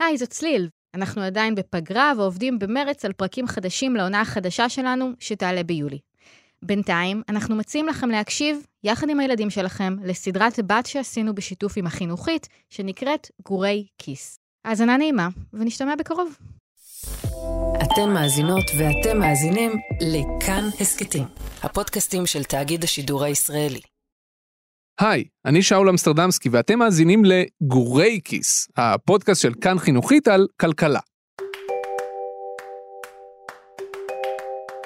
היי, זאת צליל. אנחנו עדיין בפגרה ועובדים במרץ על פרקים חדשים לעונה החדשה שלנו, שתעלה ביולי. בינתיים, אנחנו מציעים לכם להקשיב, יחד עם הילדים שלכם, לסדרת בת שעשינו בשיתוף עם החינוכית, שנקראת גורי כיס. האזנה נעימה, ונשתמע בקרוב. אתן מאזינות ואתם מאזינים לכאן הסכתים, הפודקאסטים של תאגיד השידור הישראלי. היי, אני שאול אמסטרדמסקי ואתם מאזינים לגורי כיס, הפודקאסט של כאן חינוכית על כלכלה.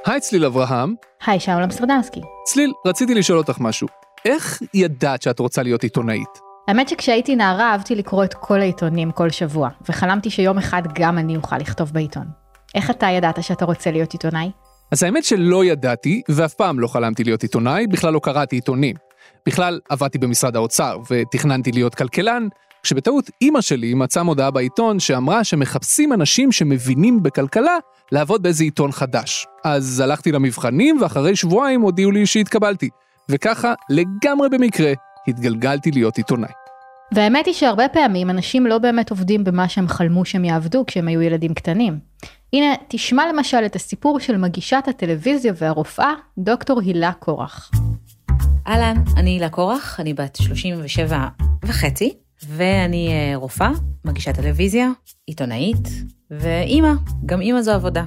היי צליל אברהם. היי, שאול אמסטרדמסקי. צליל, רציתי לשאול אותך משהו. איך ידעת שאת רוצה להיות עיתונאית? האמת שכשהייתי נערה אהבתי לקרוא את כל העיתונים כל שבוע, וחלמתי שיום אחד גם אני אוכל לכתוב בעיתון. איך אתה ידעת שאתה רוצה להיות עיתונאי? אז האמת שלא ידעתי, ואף פעם לא חלמתי להיות עיתונאי, בכלל לא קראתי עיתונים. בכלל, עבדתי במשרד האוצר, ותכננתי להיות כלכלן, כשבטעות אימא שלי מצאה מודעה בעיתון שאמרה שמחפשים אנשים שמבינים בכלכלה לעבוד באיזה עיתון חדש. אז הלכתי למבחנים, ואחרי שבועיים הודיעו לי שהתקבלתי. וככה, לגמרי במקרה, התגלגלתי להיות עיתונאי. והאמת היא שהרבה פעמים אנשים לא באמת עובדים במה שהם חלמו שהם יעבדו כשהם היו ילדים קטנים. הנה, תשמע למשל את הסיפור של מגישת הטלוויזיה והרופאה, דוקטור הילה קורח. אהלן, אני הילה קורח, אני בת 37 וחצי, ואני אה, רופאה, מגישת טלוויזיה, עיתונאית, ואימא, גם אימא זו עבודה.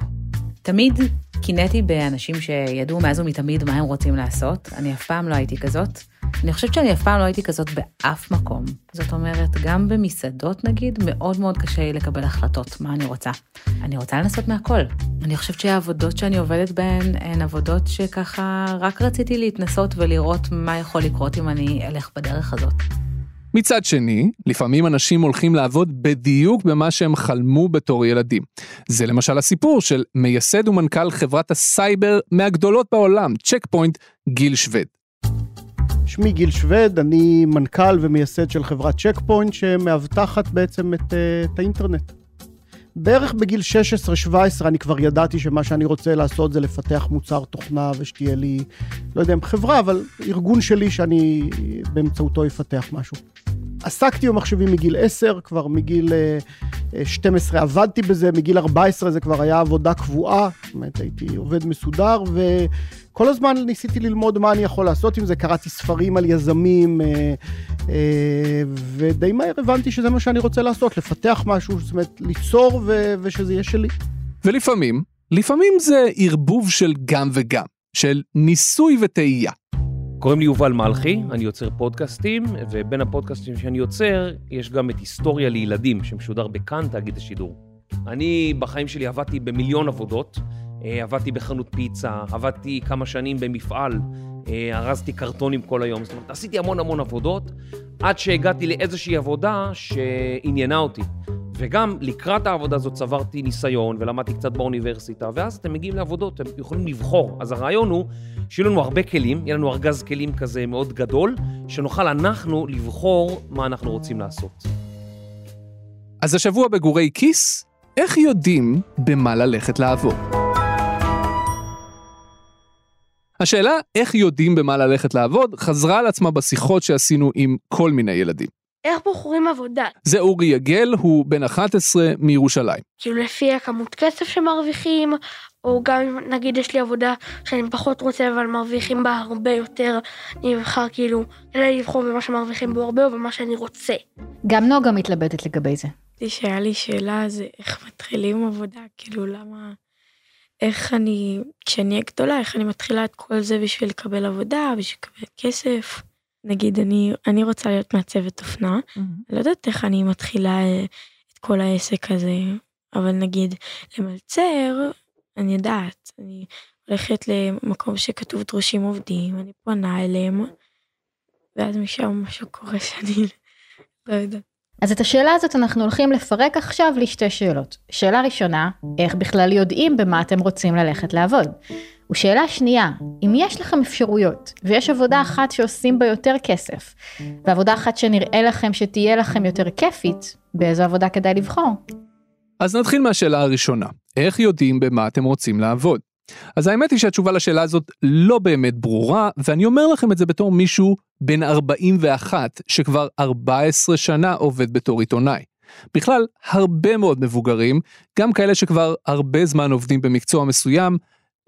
תמיד קינאתי באנשים שידעו מאז ומתמיד מה הם רוצים לעשות, אני אף פעם לא הייתי כזאת. אני חושבת שאני אף פעם לא הייתי כזאת באף מקום. זאת אומרת, גם במסעדות נגיד, מאוד מאוד קשה לי לקבל החלטות מה אני רוצה. אני רוצה לנסות מהכל. אני חושבת שהעבודות שאני עובדת בהן הן עבודות שככה רק רציתי להתנסות ולראות מה יכול לקרות אם אני אלך בדרך הזאת. מצד שני, לפעמים אנשים הולכים לעבוד בדיוק במה שהם חלמו בתור ילדים. זה למשל הסיפור של מייסד ומנכ"ל חברת הסייבר מהגדולות בעולם, צ'ק פוינט, גיל שווד. שמי גיל שווד, אני מנכ"ל ומייסד של חברת צ'ק פוינט שמאבטחת בעצם את, אה, את האינטרנט. בערך בגיל 16-17 אני כבר ידעתי שמה שאני רוצה לעשות זה לפתח מוצר תוכנה ושתהיה לי, לא יודע אם חברה, אבל ארגון שלי שאני באמצעותו אפתח משהו. עסקתי במחשבים מגיל 10, כבר מגיל 12 עבדתי בזה, מגיל 14 זה כבר היה עבודה קבועה, זאת אומרת הייתי עובד מסודר, וכל הזמן ניסיתי ללמוד מה אני יכול לעשות עם זה, קראתי ספרים על יזמים, ודי מהר הבנתי שזה מה שאני רוצה לעשות, לפתח משהו, זאת אומרת ליצור ו- ושזה יהיה שלי. ולפעמים, לפעמים זה ערבוב של גם וגם, של ניסוי וטעייה. קוראים לי יובל מלכי, אני יוצר פודקאסטים, ובין הפודקאסטים שאני יוצר, יש גם את היסטוריה לילדים, שמשודר בכאן תאגיד השידור. אני בחיים שלי עבדתי במיליון עבודות, עבדתי בחנות פיצה, עבדתי כמה שנים במפעל, ארזתי קרטונים כל היום, זאת אומרת, עשיתי המון המון עבודות, עד שהגעתי לאיזושהי עבודה שעניינה אותי. וגם לקראת העבודה הזאת צברתי ניסיון ולמדתי קצת באוניברסיטה, ואז אתם מגיעים לעבודות, אתם יכולים לבחור. אז הרעיון הוא שיהיו לנו הרבה כלים, יהיה לנו ארגז כלים כזה מאוד גדול, שנוכל אנחנו לבחור מה אנחנו רוצים לעשות. אז השבוע בגורי כיס, איך יודעים במה ללכת לעבוד? השאלה איך יודעים במה ללכת לעבוד חזרה על עצמה בשיחות שעשינו עם כל מיני ילדים. איך בוחרים עבודה? זה אורי יגל, הוא בן 11 מירושלים. כאילו לפי הכמות כסף שמרוויחים, או גם אם נגיד יש לי עבודה שאני פחות רוצה אבל מרוויחים בה הרבה יותר, אני אבחר כאילו, אלא לבחור במה שמרוויחים בו הרבה או במה שאני רוצה. גם נוגה מתלבטת לגבי זה. שהיה לי שאלה זה איך מתחילים עבודה, כאילו למה, איך אני, כשאני אהיה גדולה, איך אני מתחילה את כל זה בשביל לקבל עבודה, בשביל לקבל כסף. נגיד אני אני רוצה להיות מעצבת אופנה, mm-hmm. לא יודעת איך אני מתחילה אה, את כל העסק הזה, אבל נגיד למלצר, אני יודעת, אני הולכת למקום שכתוב דרושים עובדים, אני פונה אליהם, ואז משם משהו קורה שאני לא יודעת. אז את השאלה הזאת אנחנו הולכים לפרק עכשיו לשתי שאלות. שאלה ראשונה, איך בכלל יודעים במה אתם רוצים ללכת לעבוד? ושאלה שנייה, אם יש לכם אפשרויות, ויש עבודה אחת שעושים בה יותר כסף, ועבודה אחת שנראה לכם שתהיה לכם יותר כיפית, באיזו עבודה כדאי לבחור? אז נתחיל מהשאלה הראשונה, איך יודעים במה אתם רוצים לעבוד? אז האמת היא שהתשובה לשאלה הזאת לא באמת ברורה, ואני אומר לכם את זה בתור מישהו בן 41, שכבר 14 שנה עובד בתור עיתונאי. בכלל, הרבה מאוד מבוגרים, גם כאלה שכבר הרבה זמן עובדים במקצוע מסוים,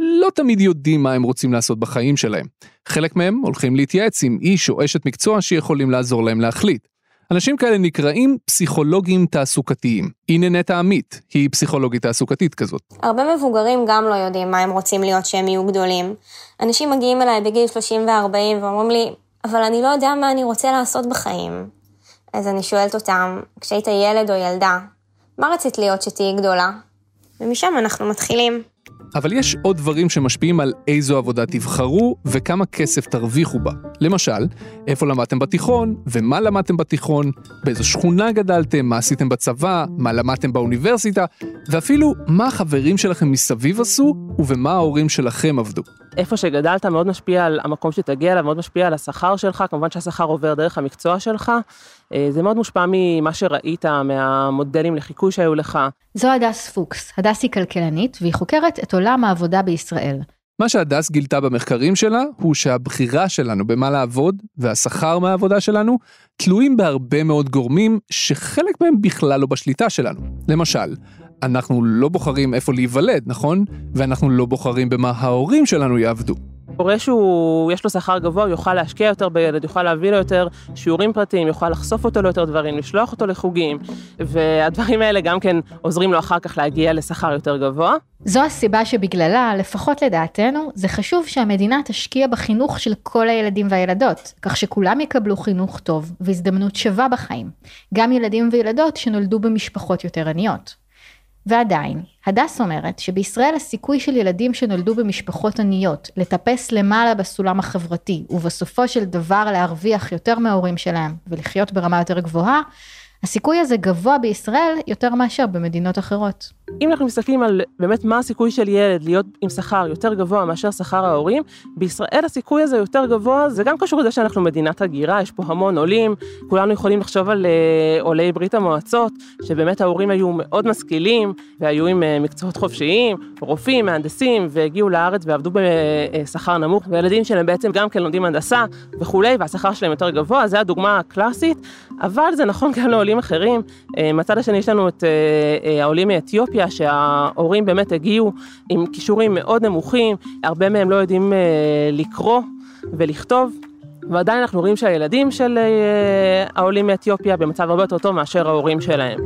לא תמיד יודעים מה הם רוצים לעשות בחיים שלהם. חלק מהם הולכים להתייעץ עם איש או אשת מקצוע שיכולים לעזור להם להחליט. אנשים כאלה נקראים פסיכולוגים תעסוקתיים. הנה נטע עמית, היא פסיכולוגית תעסוקתית כזאת. הרבה מבוגרים גם לא יודעים מה הם רוצים להיות שהם יהיו גדולים. אנשים מגיעים אליי בגיל 30 ו-40 ואומרים לי, אבל אני לא יודע מה אני רוצה לעשות בחיים. אז אני שואלת אותם, כשהיית ילד או ילדה, מה רצית להיות שתהיי גדולה? ומשם אנחנו מתחילים. אבל יש עוד דברים שמשפיעים על איזו עבודה תבחרו וכמה כסף תרוויחו בה. למשל, איפה למדתם בתיכון, ומה למדתם בתיכון, באיזו שכונה גדלתם, מה עשיתם בצבא, מה למדתם באוניברסיטה, ואפילו מה החברים שלכם מסביב עשו, ובמה ההורים שלכם עבדו. איפה שגדלת מאוד משפיע על המקום שתגיע אליו, מאוד משפיע על השכר שלך, כמובן שהשכר עובר דרך המקצוע שלך. אה, זה מאוד מושפע ממה שראית, מהמודלים לחיקוי שהיו לך. זו הדס פוקס. הדס היא כלכלנית, והיא חוקרת את עולם העבודה בישראל. מה שהדס גילתה במחקרים שלה, הוא שהבחירה שלנו במה לעבוד, והשכר מהעבודה שלנו, תלויים בהרבה מאוד גורמים, שחלק מהם בכלל לא בשליטה שלנו. למשל, אנחנו לא בוחרים איפה להיוולד, נכון? ואנחנו לא בוחרים במה ההורים שלנו יעבדו. הורה שהוא, יש לו שכר גבוה, יוכל להשקיע יותר בילד, יוכל להביא לו יותר שיעורים פרטיים, יוכל לחשוף אותו ליותר דברים, לשלוח אותו לחוגים, והדברים האלה גם כן עוזרים לו אחר כך להגיע לשכר יותר גבוה. זו הסיבה שבגללה, לפחות לדעתנו, זה חשוב שהמדינה תשקיע בחינוך של כל הילדים והילדות, כך שכולם יקבלו חינוך טוב והזדמנות שווה בחיים, גם ילדים וילדות שנולדו במשפחות יותר עניות. ועדיין, הדס אומרת שבישראל הסיכוי של ילדים שנולדו במשפחות עניות לטפס למעלה בסולם החברתי ובסופו של דבר להרוויח יותר מההורים שלהם ולחיות ברמה יותר גבוהה, הסיכוי הזה גבוה בישראל יותר מאשר במדינות אחרות. אם אנחנו מסתכלים על באמת מה הסיכוי של ילד להיות עם שכר יותר גבוה מאשר שכר ההורים, בישראל הסיכוי הזה יותר גבוה, זה גם קשור לזה שאנחנו מדינת הגירה, יש פה המון עולים, כולנו יכולים לחשוב על uh, עולי ברית המועצות, שבאמת ההורים היו מאוד משכילים, והיו עם uh, מקצועות חופשיים, רופאים, מהנדסים, והגיעו לארץ ועבדו בשכר נמוך, וילדים שלהם בעצם גם כן לומדים הנדסה וכולי, והשכר שלהם יותר גבוה, זו הדוגמה הקלאסית, אבל זה נכון גם לעולים אחרים. Uh, מהצד השני יש לנו את העולים מאתיופיה, אתיופיה, שההורים באמת הגיעו עם כישורים מאוד נמוכים, הרבה מהם לא יודעים אה, לקרוא ולכתוב. ועדיין אנחנו רואים שהילדים של אה, העולים מאתיופיה במצב הרבה יותר טוב מאשר ההורים שלהם.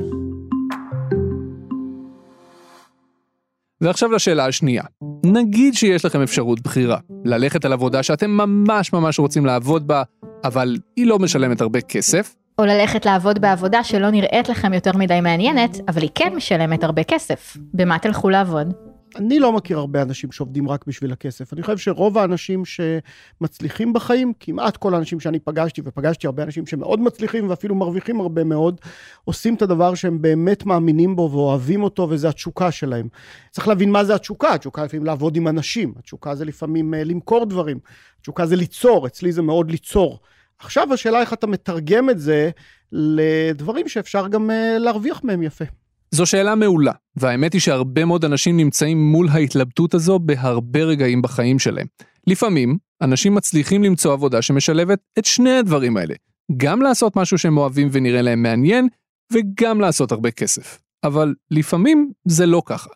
ועכשיו לשאלה השנייה. נגיד שיש לכם אפשרות בחירה, ללכת על עבודה שאתם ממש ממש רוצים לעבוד בה, אבל היא לא משלמת הרבה כסף, או ללכת לעבוד בעבודה שלא נראית לכם יותר מדי מעניינת, אבל היא כן משלמת הרבה כסף. במה תלכו לעבוד? אני לא מכיר הרבה אנשים שעובדים רק בשביל הכסף. אני חושב שרוב האנשים שמצליחים בחיים, כמעט כל האנשים שאני פגשתי, ופגשתי הרבה אנשים שמאוד מצליחים ואפילו מרוויחים הרבה מאוד, עושים את הדבר שהם באמת מאמינים בו ואוהבים אותו, וזה התשוקה שלהם. צריך להבין מה זה התשוקה. התשוקה לפעמים לעבוד עם אנשים, התשוקה זה לפעמים אה, למכור דברים, התשוקה זה ליצור, אצלי זה מאוד ליצור. עכשיו השאלה איך אתה מתרגם את זה לדברים שאפשר גם אה, להרוויח מהם יפה. זו שאלה מעולה, והאמת היא שהרבה מאוד אנשים נמצאים מול ההתלבטות הזו בהרבה רגעים בחיים שלהם. לפעמים, אנשים מצליחים למצוא עבודה שמשלבת את שני הדברים האלה. גם לעשות משהו שהם אוהבים ונראה להם מעניין, וגם לעשות הרבה כסף. אבל לפעמים זה לא ככה.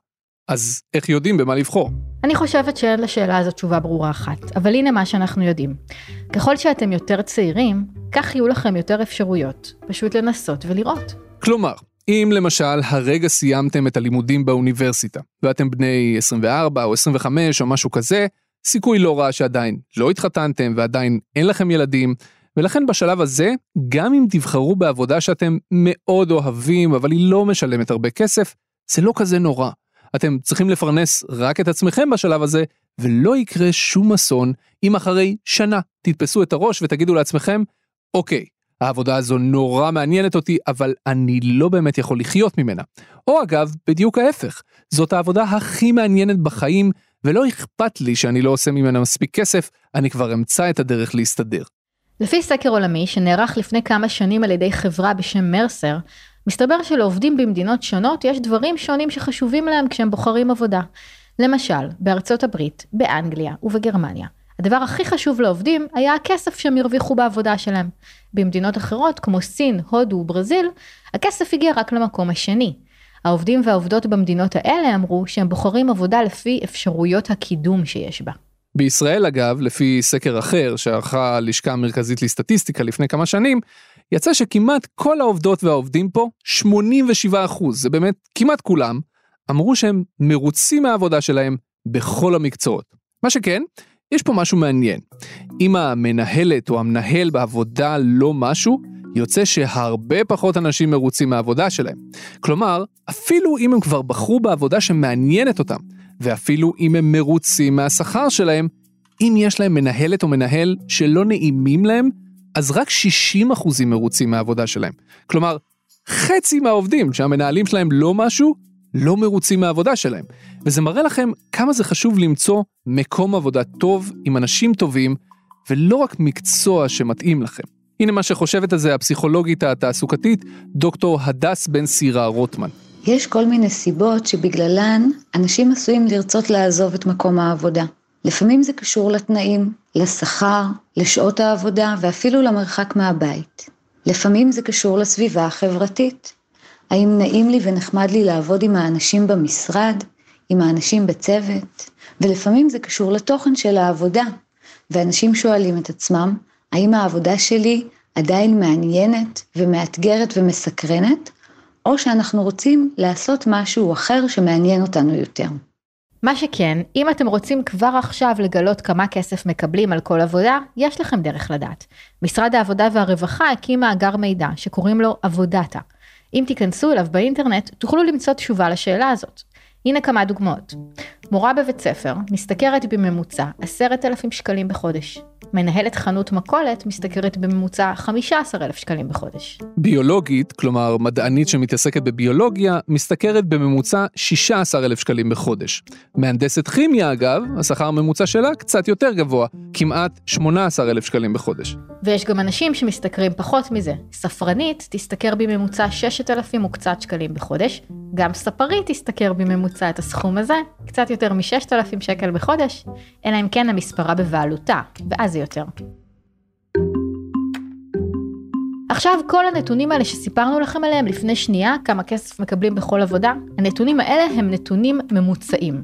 אז איך יודעים במה לבחור? אני חושבת שאין לשאלה הזאת תשובה ברורה אחת, אבל הנה מה שאנחנו יודעים. ככל שאתם יותר צעירים, כך יהיו לכם יותר אפשרויות, פשוט לנסות ולראות. כלומר, אם למשל הרגע סיימתם את הלימודים באוניברסיטה, ואתם בני 24 או 25 או משהו כזה, סיכוי לא רע שעדיין לא התחתנתם ועדיין אין לכם ילדים, ולכן בשלב הזה, גם אם תבחרו בעבודה שאתם מאוד אוהבים, אבל היא לא משלמת הרבה כסף, זה לא כזה נורא. אתם צריכים לפרנס רק את עצמכם בשלב הזה, ולא יקרה שום אסון אם אחרי שנה תתפסו את הראש ותגידו לעצמכם, אוקיי, העבודה הזו נורא מעניינת אותי, אבל אני לא באמת יכול לחיות ממנה. או אגב, בדיוק ההפך, זאת העבודה הכי מעניינת בחיים, ולא אכפת לי שאני לא עושה ממנה מספיק כסף, אני כבר אמצא את הדרך להסתדר. לפי סקר עולמי שנערך לפני כמה שנים על ידי חברה בשם מרסר, מסתבר שלעובדים במדינות שונות יש דברים שונים שחשובים להם כשהם בוחרים עבודה. למשל, בארצות הברית, באנגליה ובגרמניה, הדבר הכי חשוב לעובדים היה הכסף שהם הרוויחו בעבודה שלהם. במדינות אחרות כמו סין, הודו וברזיל, הכסף הגיע רק למקום השני. העובדים והעובדות במדינות האלה אמרו שהם בוחרים עבודה לפי אפשרויות הקידום שיש בה. בישראל אגב, לפי סקר אחר שערכה הלשכה המרכזית לסטטיסטיקה לפני כמה שנים, יצא שכמעט כל העובדות והעובדים פה, 87 אחוז, זה באמת כמעט כולם, אמרו שהם מרוצים מהעבודה שלהם בכל המקצועות. מה שכן, יש פה משהו מעניין. אם המנהלת או המנהל בעבודה לא משהו, יוצא שהרבה פחות אנשים מרוצים מהעבודה שלהם. כלומר, אפילו אם הם כבר בחרו בעבודה שמעניינת אותם, ואפילו אם הם מרוצים מהשכר שלהם, אם יש להם מנהלת או מנהל שלא נעימים להם, אז רק 60% מרוצים מהעבודה שלהם. כלומר, חצי מהעובדים שהמנהלים שלהם לא משהו, לא מרוצים מהעבודה שלהם. וזה מראה לכם כמה זה חשוב למצוא מקום עבודה טוב עם אנשים טובים, ולא רק מקצוע שמתאים לכם. הנה מה שחושבת על זה הפסיכולוגית התעסוקתית, דוקטור הדס בן סירה רוטמן. יש כל מיני סיבות שבגללן אנשים עשויים לרצות לעזוב את מקום העבודה. לפעמים זה קשור לתנאים, לשכר, לשעות העבודה ואפילו למרחק מהבית. לפעמים זה קשור לסביבה החברתית. האם נעים לי ונחמד לי לעבוד עם האנשים במשרד, עם האנשים בצוות, ולפעמים זה קשור לתוכן של העבודה, ואנשים שואלים את עצמם, האם העבודה שלי עדיין מעניינת ומאתגרת ומסקרנת, או שאנחנו רוצים לעשות משהו אחר שמעניין אותנו יותר. מה שכן, אם אתם רוצים כבר עכשיו לגלות כמה כסף מקבלים על כל עבודה, יש לכם דרך לדעת. משרד העבודה והרווחה הקים מאגר מידע שקוראים לו עבודתה. אם תיכנסו אליו באינטרנט, תוכלו למצוא תשובה לשאלה הזאת. הנה כמה דוגמאות. מורה בבית ספר משתכרת בממוצע 10,000 שקלים בחודש. מנהלת חנות מכולת משתכרת בממוצע 15,000 שקלים בחודש. ביולוגית, כלומר מדענית שמתעסקת בביולוגיה, משתכרת בממוצע 16,000 שקלים בחודש. מהנדסת כימיה אגב, השכר הממוצע שלה קצת יותר גבוה, כמעט 18,000 שקלים בחודש. ויש גם אנשים שמשתכרים פחות מזה. ספרנית תשתכר בממוצע 6,000 וקצת שקלים בחודש, גם ספרית תשתכר בממוצע את הסכום הזה, קצת יותר מ-6,000 שקל בחודש, אלא אם כן המספרה בבעלותה, ואז זה יותר. עכשיו כל הנתונים האלה שסיפרנו לכם עליהם לפני שנייה, כמה כסף מקבלים בכל עבודה, הנתונים האלה הם נתונים ממוצעים.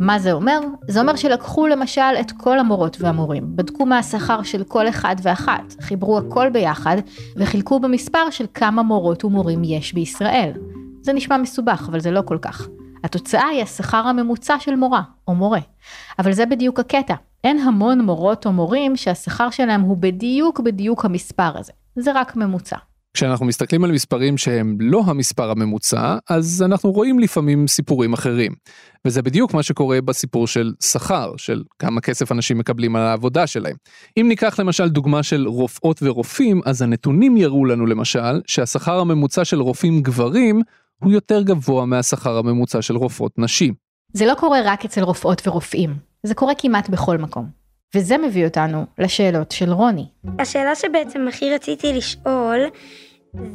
מה זה אומר? זה אומר שלקחו למשל את כל המורות והמורים, בדקו מה השכר של כל אחד ואחת, חיברו הכל ביחד וחילקו במספר של כמה מורות ומורים יש בישראל. זה נשמע מסובך, אבל זה לא כל כך. התוצאה היא השכר הממוצע של מורה או מורה. אבל זה בדיוק הקטע. אין המון מורות או מורים שהשכר שלהם הוא בדיוק בדיוק המספר הזה. זה רק ממוצע. כשאנחנו מסתכלים על מספרים שהם לא המספר הממוצע, אז אנחנו רואים לפעמים סיפורים אחרים. וזה בדיוק מה שקורה בסיפור של שכר, של כמה כסף אנשים מקבלים על העבודה שלהם. אם ניקח למשל דוגמה של רופאות ורופאים, אז הנתונים יראו לנו למשל שהשכר הממוצע של רופאים גברים הוא יותר גבוה מהשכר הממוצע של רופאות נשים. זה לא קורה רק אצל רופאות ורופאים, זה קורה כמעט בכל מקום. וזה מביא אותנו לשאלות של רוני. השאלה שבעצם הכי רציתי לשאול,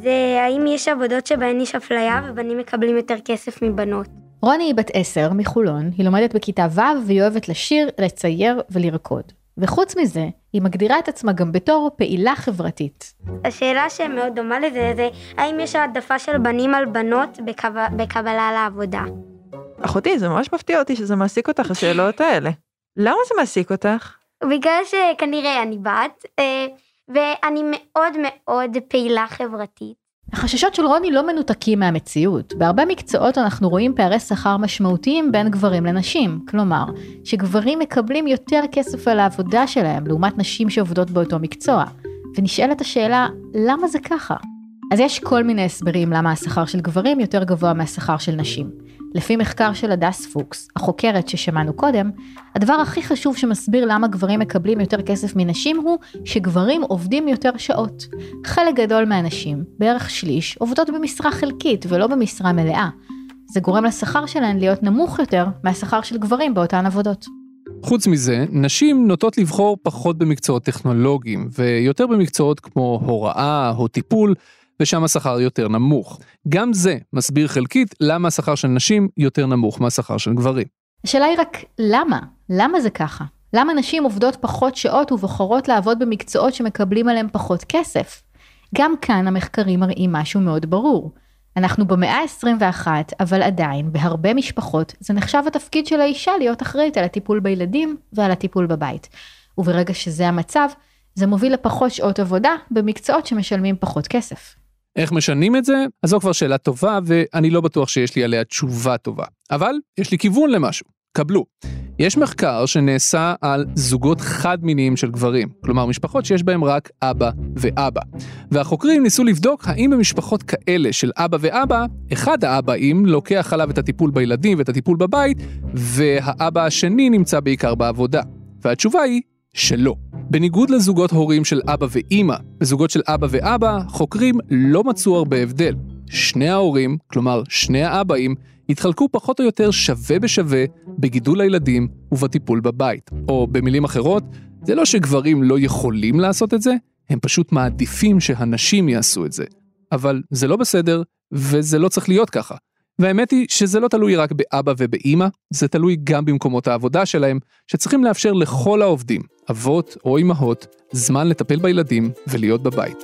זה האם יש עבודות שבהן יש אפליה ובנים מקבלים יותר כסף מבנות. רוני היא בת עשר מחולון, היא לומדת בכיתה ו' והיא אוהבת לשיר, לצייר ולרקוד. וחוץ מזה, היא מגדירה את עצמה גם בתור פעילה חברתית. השאלה שמאוד דומה לזה זה האם יש העדפה של בנים על בנות בקב... בקבלה לעבודה. אחותי, זה ממש מפתיע אותי שזה מעסיק אותך, השאלות האלה. למה זה מעסיק אותך? בגלל שכנראה אני בת, אה, ואני מאוד מאוד פעילה חברתית. החששות של רוני לא מנותקים מהמציאות. בהרבה מקצועות אנחנו רואים פערי שכר משמעותיים בין גברים לנשים. כלומר, שגברים מקבלים יותר כסף על העבודה שלהם לעומת נשים שעובדות באותו מקצוע. ונשאלת השאלה, למה זה ככה? אז יש כל מיני הסברים למה השכר של גברים יותר גבוה מהשכר של נשים. לפי מחקר של הדס פוקס, החוקרת ששמענו קודם, הדבר הכי חשוב שמסביר למה גברים מקבלים יותר כסף מנשים הוא שגברים עובדים יותר שעות. חלק גדול מהנשים, בערך שליש, עובדות במשרה חלקית ולא במשרה מלאה. זה גורם לשכר שלהן להיות נמוך יותר מהשכר של גברים באותן עבודות. חוץ מזה, נשים נוטות לבחור פחות במקצועות טכנולוגיים, ויותר במקצועות כמו הוראה או טיפול, ושם השכר יותר נמוך. גם זה מסביר חלקית למה השכר של נשים יותר נמוך מהשכר של גברים. השאלה היא רק למה? למה זה ככה? למה נשים עובדות פחות שעות ובוחרות לעבוד במקצועות שמקבלים עליהם פחות כסף? גם כאן המחקרים מראים משהו מאוד ברור. אנחנו במאה ה-21, אבל עדיין, בהרבה משפחות, זה נחשב התפקיד של האישה להיות אחראית על הטיפול בילדים ועל הטיפול בבית. וברגע שזה המצב, זה מוביל לפחות שעות עבודה במקצועות שמשלמים פחות כסף. איך משנים את זה? אז זו כבר שאלה טובה, ואני לא בטוח שיש לי עליה תשובה טובה. אבל יש לי כיוון למשהו. קבלו. יש מחקר שנעשה על זוגות חד-מיניים של גברים, כלומר משפחות שיש בהם רק אבא ואבא. והחוקרים ניסו לבדוק האם במשפחות כאלה של אבא ואבא, אחד האבאים לוקח עליו את הטיפול בילדים ואת הטיפול בבית, והאבא השני נמצא בעיקר בעבודה. והתשובה היא שלא. בניגוד לזוגות הורים של אבא ואימא, בזוגות של אבא ואבא, חוקרים לא מצאו הרבה הבדל. שני ההורים, כלומר שני האבאים, התחלקו פחות או יותר שווה בשווה בגידול הילדים ובטיפול בבית. או במילים אחרות, זה לא שגברים לא יכולים לעשות את זה, הם פשוט מעדיפים שהנשים יעשו את זה. אבל זה לא בסדר, וזה לא צריך להיות ככה. והאמת היא שזה לא תלוי רק באבא ובאימא, זה תלוי גם במקומות העבודה שלהם, שצריכים לאפשר לכל העובדים, אבות או אמהות, זמן לטפל בילדים ולהיות בבית.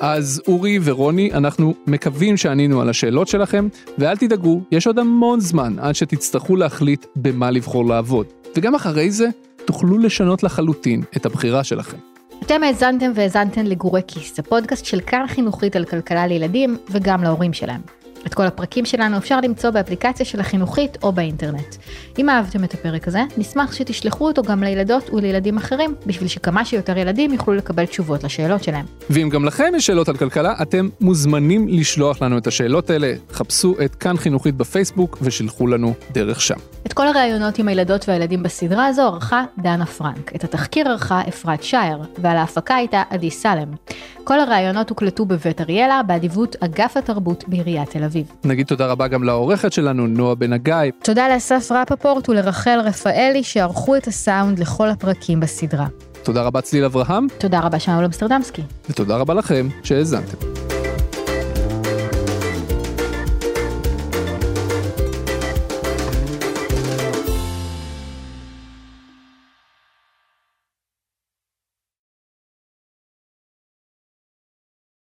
אז אורי ורוני, אנחנו מקווים שענינו על השאלות שלכם, ואל תדאגו, יש עוד המון זמן עד שתצטרכו להחליט במה לבחור לעבוד. וגם אחרי זה, תוכלו לשנות לחלוטין את הבחירה שלכם. אתם האזנתם והאזנתן לגורי כיס, הפודקאסט של כאן חינוכית על כלכלה לילדים וגם להורים שלהם. את כל הפרקים שלנו אפשר למצוא באפליקציה של החינוכית או באינטרנט. אם אהבתם את הפרק הזה, נשמח שתשלחו אותו גם לילדות ולילדים אחרים, בשביל שכמה שיותר ילדים יוכלו לקבל תשובות לשאלות שלהם. ואם גם לכם יש שאלות על כלכלה, אתם מוזמנים לשלוח לנו את השאלות האלה. חפשו את כאן חינוכית בפייסבוק ושילחו לנו דרך שם. את כל הראיונות עם הילדות והילדים בסדרה הזו ערכה דנה פרנק. את התחקיר ערכה אפרת שייר, ועל ההפקה הייתה עדי סלם. כל הראיונות הוקלטו בבית אריאלה, באדיבות אגף התרבות בעיריית תל אביב. נגיד תודה רבה גם לעורכת שלנו, נועה בן הגיא. תודה לאסף רפפורט ולרחל רפאלי שערכו את הסאונד לכל הפרקים בסדרה. תודה רבה צליל אברהם. תודה רבה שאול אמסטרדמסקי. ותודה רבה לכם שהאזנתם.